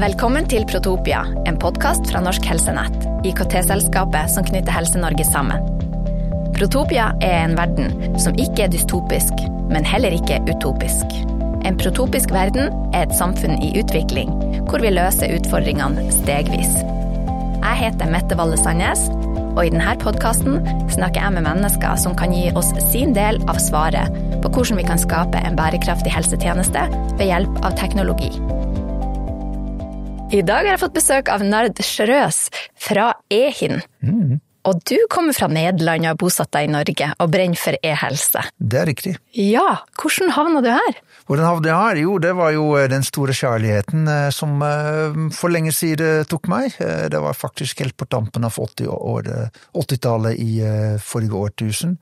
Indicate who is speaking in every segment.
Speaker 1: Velkommen til Protopia, en podkast fra Norsk Helsenett, IKT-selskapet som knytter Helse-Norge sammen. Protopia er en verden som ikke er dystopisk, men heller ikke utopisk. En protopisk verden er et samfunn i utvikling, hvor vi løser utfordringene stegvis. Jeg heter Mette Valle Sandnes, og i denne podkasten snakker jeg med mennesker som kan gi oss sin del av svaret på hvordan vi kan skape en bærekraftig helsetjeneste ved hjelp av teknologi. I dag har jeg fått besøk av Nard Schrøs fra Ehin. Mm. Og du kommer fra Nederland og har bosatt deg i Norge, og brenner for e-helse.
Speaker 2: Det er riktig.
Speaker 1: Ja, hvordan havna du her?
Speaker 2: Hvordan havna jeg her? Jo, det var jo eh, den store kjærligheten eh, som eh, for lenge siden tok meg. Det var faktisk helt på tampen av 80-tallet 80 i forrige årtusen.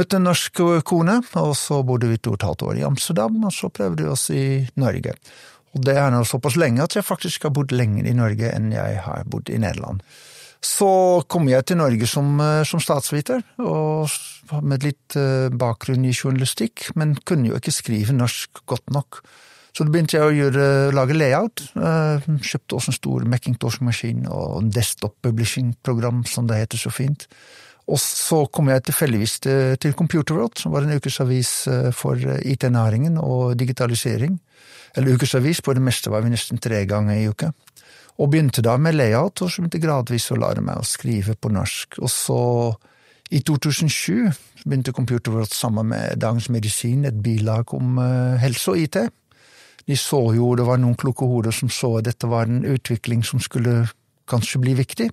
Speaker 2: Møtte en norsk kone, og så bodde vi to og et halvt år i Amsterdam, og så prøvde vi oss i Norge. Og det er nå såpass lenge at jeg faktisk har bodd lenger i Norge enn jeg har bodd i Nederland. Så kom jeg til Norge som, eh, som statsviter, og med litt eh, bakgrunn i journalistikk, men kunne jo ikke skrive norsk godt nok. Så da begynte jeg å gjøre, lage layout. Eh, kjøpte også en stor Macintosh-maskin og en desktop publishing-program, som det heter så fint. Og så kom jeg tilfeldigvis til Computerworld, som var en ukesavis for IT-næringen og digitalisering eller ukesavis. På det meste var vi nesten tre ganger i uka. Og begynte da med layout, og så begynte gradvis å lære meg å skrive på norsk. Og så, i 2007, begynte Computerworld sammen med Dagens Medisin et bilag om helse og IT. De så jo, det var noen kloke hoder som så at dette var en utvikling som skulle kanskje bli viktig.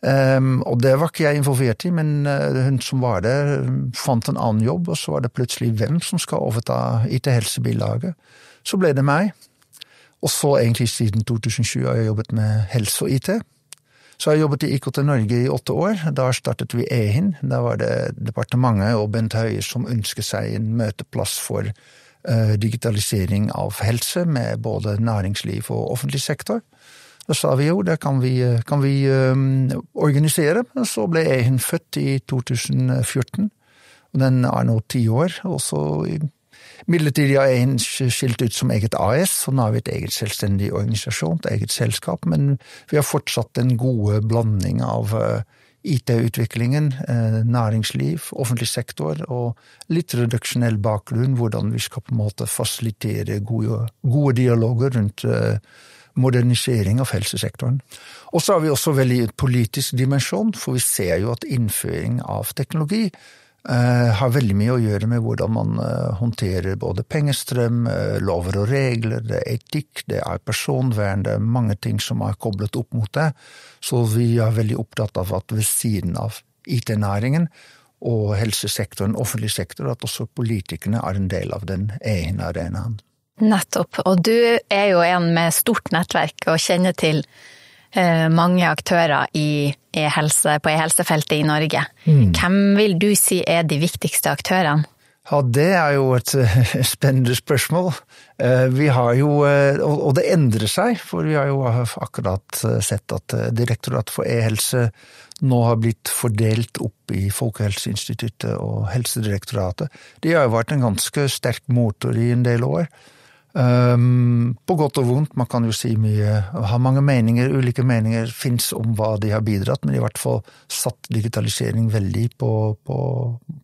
Speaker 2: Um, og det var ikke jeg involvert i, men uh, hun som var der, fant en annen jobb, og så var det plutselig hvem som skal overta IT-helsebilaget. Så ble det meg. Og så egentlig siden 2007 har jeg jobbet med helse og IT. Så har jeg jobbet i IKT Norge i åtte år. Da startet vi EHIN. Da var det departementet og Bent Høie som ønsket seg en møteplass for uh, digitalisering av helse med både næringsliv og offentlig sektor. Da sa vi jo det kan vi, kan vi um, organisere. Så ble EHIN født i 2014. Og den er nå ti år. Og så Midlertidig har jeg skilt ut som eget AS, så nå har vi et eget selvstendig organisasjon, et eget selskap, men vi har fortsatt den gode blanding av eh, IT-utviklingen, eh, næringsliv, offentlig sektor og litt reduksjonell bakgrunn, hvordan vi skal på en måte fasilitere gode, gode dialoger rundt eh, modernisering av helsesektoren. Og så har vi også veldig politisk dimensjon, for vi ser jo at innføring av teknologi Eh, har veldig mye å gjøre med hvordan man eh, håndterer både pengestrøm, eh, lover og regler, det er etikk, det er personvern, det er mange ting som er koblet opp mot det. Så vi er veldig opptatt av at ved siden av IT-næringen og helsesektoren, offentlig sektor, at også politikerne er en del av den ene arenaen.
Speaker 1: Nettopp. Og du er jo en med stort nettverk og kjenner til Eh, mange aktører i e-helse, på e-helsefeltet i Norge. Mm. Hvem vil du si er de viktigste aktørene?
Speaker 2: Ja, det er jo et spennende spørsmål. Eh, vi har jo, eh, og det endrer seg, for vi har jo akkurat sett at Direktoratet for e-helse nå har blitt fordelt opp i Folkehelseinstituttet og Helsedirektoratet. De har jo vært en ganske sterk motor i en del år. Um, på godt og vondt, man kan jo si mye, ha mange meninger, ulike meninger fins om hva de har bidratt, men i hvert fall satt digitalisering veldig på, på,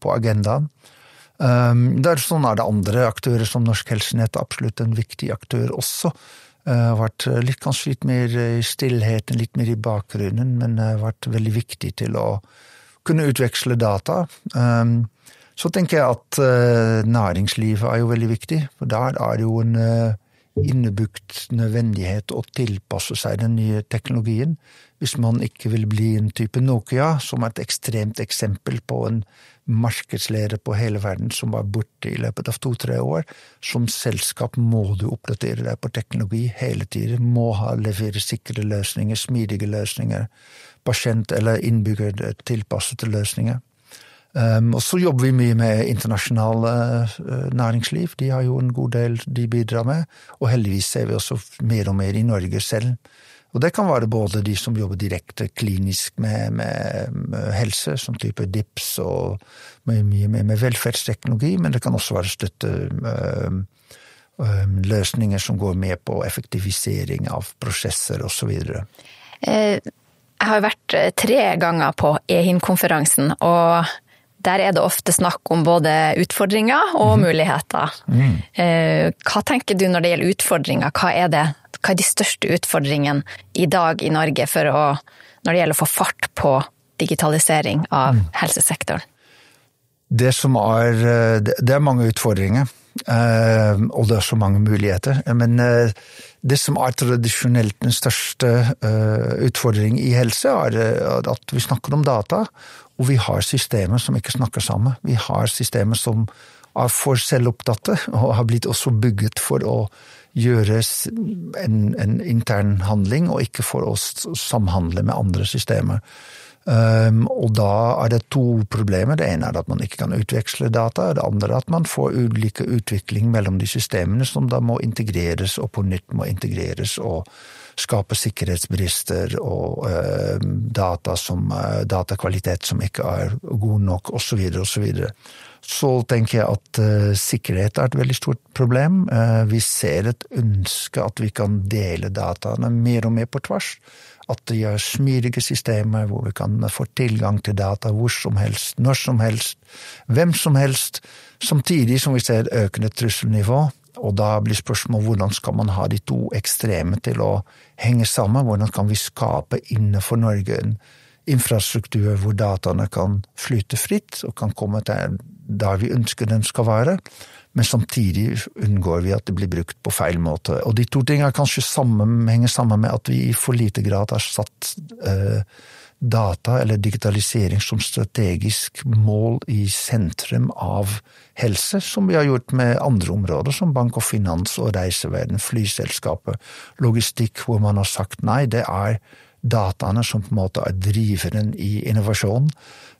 Speaker 2: på agendaen. Um, der, sånn er det andre aktører, som Norsk Helsenett absolutt en viktig aktør også. Uh, har vært litt, kanskje litt mer i stillheten, litt mer i bakgrunnen, men har vært veldig viktig til å kunne utveksle data. Um, så tenker jeg at uh, næringslivet er jo veldig viktig, for der er det jo en uh, innebukt nødvendighet å tilpasse seg den nye teknologien. Hvis man ikke vil bli en type Nokia, som er et ekstremt eksempel på en markedsleder på hele verden som var borte i løpet av to–tre år. Som selskap må du oppdatere deg på teknologi hele tiden, må ha levere sikre løsninger, smidige løsninger, pasient- eller innbyggertilpassede løsninger. Um, og så jobber vi mye med internasjonale uh, næringsliv. De har jo en god del de bidrar med. Og heldigvis ser vi også mer og mer i Norge selv. Og det kan være både de som jobber direkte klinisk med, med, med helse, som type DIPS og mye med, med, velferdsteknologi, men det kan også være støtte uh, løsninger som går med på effektivisering av prosesser osv.
Speaker 1: Jeg har vært tre ganger på EHIN-konferansen, og der er det ofte snakk om både utfordringer og mm. muligheter. Mm. Hva tenker du når det gjelder utfordringer? Hva er, det, hva er de største utfordringene i dag i Norge å, når det gjelder å få fart på digitalisering av mm. helsesektoren?
Speaker 2: Det som er eh, Det er mange utfordringer. Eh, og det er så mange muligheter. Men eh, det som er tradisjonelt den største utfordringen i helse, er at vi snakker om data, og vi har systemer som ikke snakker sammen. Vi har systemer som er for selvopptatte, og har blitt også bygget for å gjøre en, en intern handling, og ikke for å samhandle med andre systemer. Um, og da er det to problemer. Det ene er at man ikke kan utveksle data. Det andre er at man får ulike utvikling mellom de systemene som da må integreres og på nytt må integreres og skape sikkerhetsbrister og uh, data som, uh, datakvalitet som ikke er god nok, osv. osv. Så så tenker jeg at uh, sikkerhet er et veldig stort problem. Uh, vi ser et ønske at vi kan dele dataene mer og mer på tvers at det gjør smidige systemer hvor vi kan få tilgang til data hvor som helst, når som helst, hvem som helst, samtidig som vi ser et økende trusselnivå. Og da blir spørsmålet hvordan skal man ha de to ekstreme til å henge sammen? Hvordan kan vi skape innenfor Norge en infrastruktur hvor dataene kan flyte fritt og kan komme til der vi ønsker den skal være? men samtidig unngår vi at det blir brukt på feil måte. Og de to tingene kanskje sammen, henger sammen med at vi i for lite grad har satt eh, data eller digitalisering som strategisk mål i sentrum av helse, som vi har gjort med andre områder, som bank og finans og reiseverden, flyselskapet, logistikk, hvor man har sagt nei, det er dataene som på en måte er driveren i innovasjon.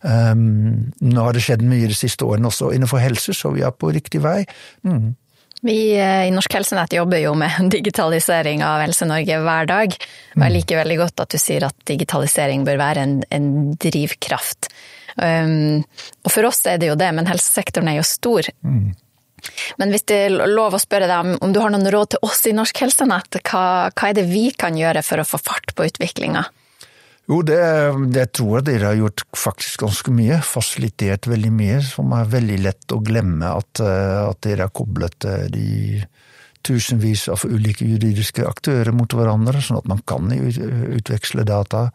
Speaker 2: Um, nå har det skjedd mye de siste årene også innenfor helse, så vi er på riktig vei. Mm.
Speaker 1: Vi eh, i Norsk Helsenett jobber jo med digitalisering av Helse-Norge hver dag. Og jeg mm. liker veldig godt at du sier at digitalisering bør være en, en drivkraft. Um, og for oss er det jo det, men helsesektoren er jo stor. Mm. Men hvis det er lov å spørre deg om, om du har noen råd til oss i Norsk Helsenett, hva, hva er det vi kan gjøre for å få fart på utviklinga?
Speaker 2: Jo, det, det tror jeg dere har gjort faktisk ganske mye. Fasilitert veldig mye, som er veldig lett å glemme at, eh, at dere har koblet eh, de tusenvis av ulike juridiske aktører mot hverandre, sånn at man kan utveksle data.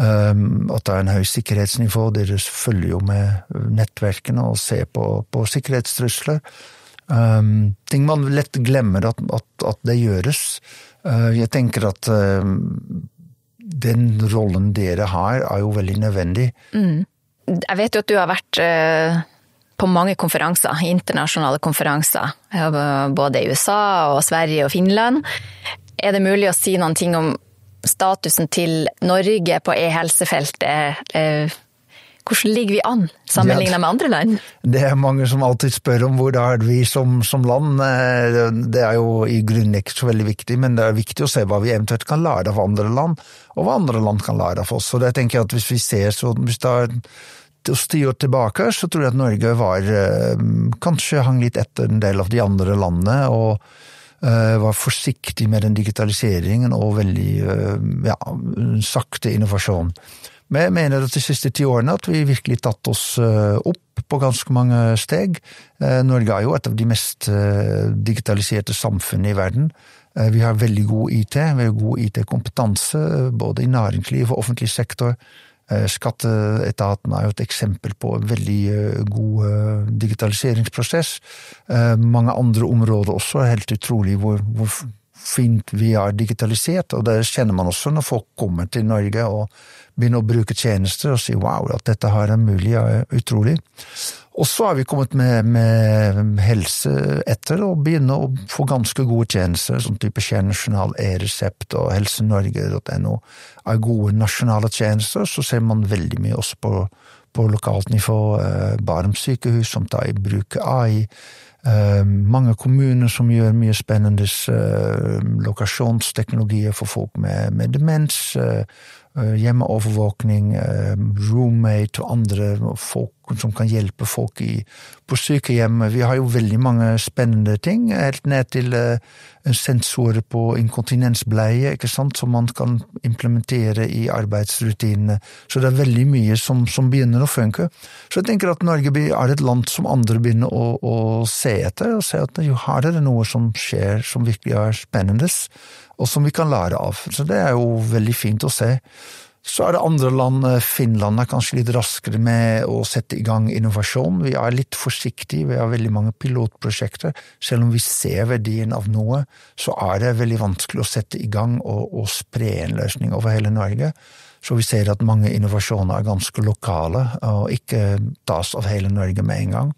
Speaker 2: Um, at det er en høy sikkerhetsnivå. Dere følger jo med nettverkene og ser på, på sikkerhetstrusler. Um, ting man lett glemmer at, at, at det gjøres. Uh, jeg tenker at uh, den rollen dere har, er jo veldig nødvendig.
Speaker 1: Mm. Jeg vet jo at du har vært uh, på mange konferanser, internasjonale konferanser. Både i USA og Sverige og Finland. Er det mulig å si noen ting om statusen til Norge på e-helsefeltet? Hvordan ligger vi an sammenlignet med andre land?
Speaker 2: Det er mange som alltid spør om hvor er vi som, som, land. Eh, det er jo i grunnen ikke så veldig viktig, men det er viktig å se hva vi eventuelt kan lære av andre land, og hva andre land kan lære av oss. Og det tenker jeg at hvis vi ser så, hvis det er ti år tilbake, så tror jeg at Norge var eh, kanskje hang litt etter en del av de andre landene. og eh, var forsiktig med den digitaliseringen og veldig ja, sakte innovasjon. Men jeg mener at de siste ti årene at vi virkelig tatt oss eh, opp på ganske mange steg. Eh, Norge er jo et av de mest eh, digitaliserte samfunnene i verden. Vi har veldig god IT, har god IT-kompetanse både i næringsliv og offentlig sektor. Skatteetaten er jo et eksempel på en veldig god digitaliseringsprosess. Mange andre områder også er helt utrolig hvor, hvor fint vi er digitalisert, og det kjenner man også når folk kommer til Norge og begynner å bruke tjenester og sier wow, at dette her er mulig, er utrolig. Og så har vi kommet med, med helse etter, og begynner å få ganske gode tjenester, som type Kjernejournal, e-resept og helsenorge.no er gode nasjonale tjenester. Så ser man veldig mye også på, på lokalt nivå. Eh, sykehus som tar i bruk AI. Mange kommuner som gjør mye spennende lokasjonsteknologier for folk med, med demens. Hjemmeovervåkning, roommate og andre folk som kan hjelpe folk i, på sykehjem. Vi har jo veldig mange spennende ting, helt ned til en sensorer på inkontinensbleie, ikke sant, som man kan implementere i arbeidsrutinene. Så det er veldig mye som, som begynner å funke. Så jeg tenker at Norge er et land som andre begynner å, å se etter, og se at jo, her er det noe som skjer som virkelig er spennende, og som vi kan lære av. Så det er jo veldig fint å se. Så er det andre land, eh, Finland er kanskje litt raskere med å sette i gang innovasjon. Vi er litt forsiktige, vi har veldig mange pilotprosjekter. Selv om vi ser verdien av noe, så er det veldig vanskelig å sette i gang og, og spre en løsning over hele Norge. Så vi ser at mange innovasjoner er ganske lokale, og ikke tas av hele Norge med en gang.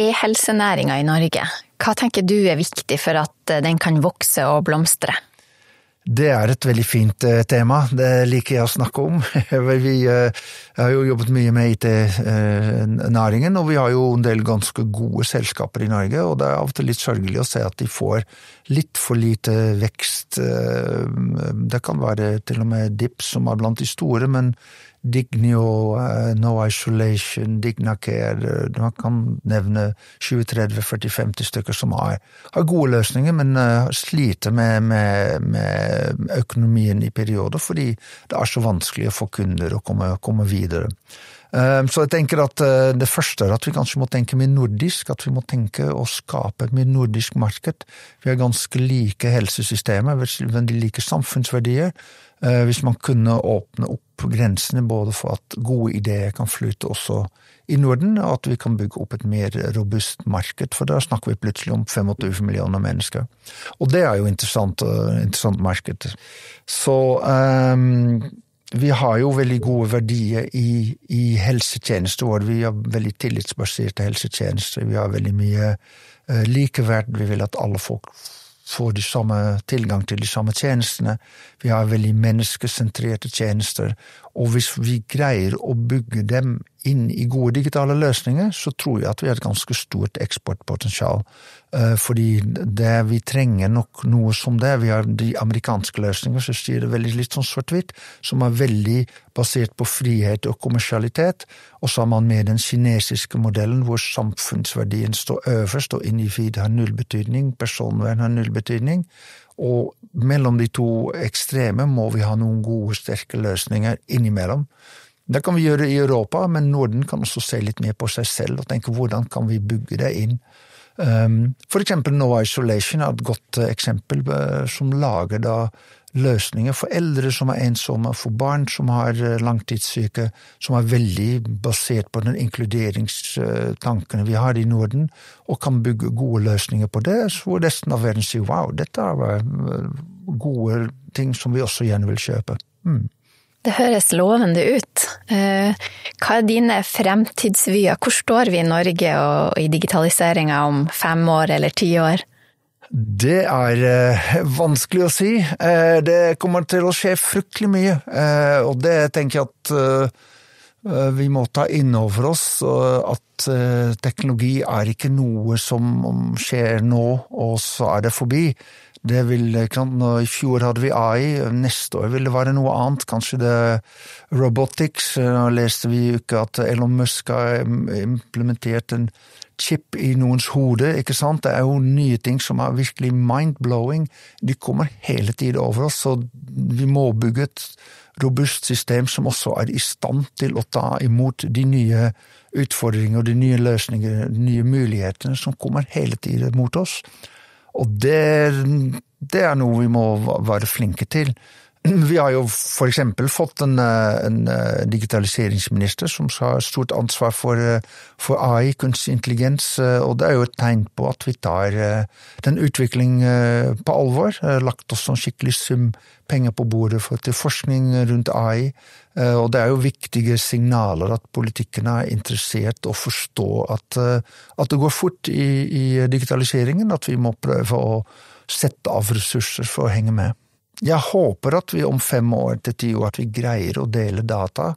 Speaker 1: Er helsenæringa i Norge, hva tenker du er viktig for at den kan vokse og blomstre?
Speaker 2: Det er et veldig fint eh, tema, det liker jeg å snakke om. Vi eh, har jo jobbet mye med IT-næringen, og vi har jo en del ganske gode selskaper i Norge, og det er av og til litt sørgelig å se at de får litt for lite vekst. Eh, det kan være til og med Dips som er blant de store, men Dignio, uh, No Isolation, Dignacare Man kan nevne 20-30-40-50 stykker som har, har, gode løsninger, men uh, sliter med, med, med, økonomien i perioder fordi det er så vanskelig få kunder å komme, komme videre. Så jeg tenker at det første er at vi kanskje må tenke mer nordisk, at vi må tenke å skape et mer nordisk marked. Vi har ganske like helsesystemer, veldig like samfunnsverdier. Hvis man kunne åpne opp grensene både for at gode ideer kan flyte også i Norden, og at vi kan bygge opp et mer robust marked, for da snakker vi plutselig om 25 millioner mennesker. Og det er jo interessant, uh, interessant marked. Så um, vi har jo veldig gode verdier i, i helsetjenester vår. Vi har veldig tillitsbaserte helsetjenester. Vi har veldig mye uh, likeverd. Vi vil at alle folk får de samme tilgang til de samme tjenestene. Vi har veldig menneskesentrerte tjenester, og hvis vi greier å bygge dem inn i gode digitale løsninger, så tror jeg at vi har et ganske stort eksportpotensial. Eh, fordi det, vi trenger nok noe som det. Vi har de amerikanske løsninger som sier det veldig litt sånn svart-hvitt, som er veldig basert på frihet og kommersialitet. Og så har man med den kinesiske modellen hvor samfunnsverdien står øverst, og individ har null betydning, personvern har null betydning. Og mellom de to ekstreme må vi ha noen gode, sterke løsninger innimellom. Det kan vi gjøre i Europa, men Norden kan også se litt mer på seg selv og tenke hvordan kan vi bygge det inn. Um, for eksempel No Isolation er et godt eh, eksempel, eh, som lager da løsninger for eldre som er ensomme, for barn som har eh, langtidssyke, som er veldig basert på den inkluderingstankene vi har i Norden, og kan bygge gode løsninger på det, hvor resten av verden sier wow, dette er gode ting som vi også gjerne vil kjøpe. Mm.
Speaker 1: Det høres lovende ut. Eh, hva er dine fremtidsvyer? Hvor står vi i Norge og i digitaliseringa om fem år eller ti år?
Speaker 2: Det er eh, vanskelig å si. Eh, det kommer til å skje fryktelig mye, og det tenker jeg at vi må ta inn over oss at teknologi er ikke noe som skjer nå, og så er det forbi. Det vil, I fjor hadde vi AI, neste år vil det være noe annet, kanskje det robotics. Nå leste vi i uka at Elon Musk har implementert en chip i noens hode, ikke sant. Det er jo nye ting som er virkelig mind-blowing. De kommer hele tiden over oss, så vi må bygge et robust system som også er i stand til å ta imot de nye utfordringene, de nye løsningene, de nye mulighetene som kommer hele tiden mot oss. Og det, det er noe vi må være flinke til. Vi har jo eksempel fått en, en digitaliseringsminister som har stort ansvar for, for, AI, kunstig intelligens, og det er jo et tegn på at vi tar den utvikling på alvor. Lagt oss en skikkelig sum penger på bordet for, til forskning rundt AI, og det er jo viktige signaler at politikerne er interessert og forstår at, at det går fort i, i digitaliseringen, at vi må prøve å sette av ressurser for å henge med. Jeg håper at vi om fem år til ti år at vi greier å dele data,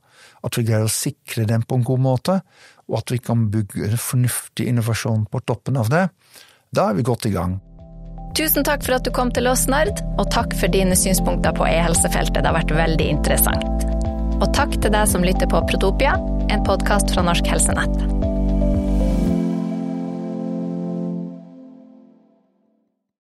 Speaker 2: at vi greier å sikre dem på en god måte, og at vi kan bygge fornuftig innovasjon på toppen av det, da er vi godt i gang.
Speaker 1: Tusen takk for at du kom til oss, Nerd, og takk for dine synspunkter på e-helsefeltet. Det har vært veldig interessant. Og takk til deg som lytter på Protopia, en podkast fra Norsk Helsenett.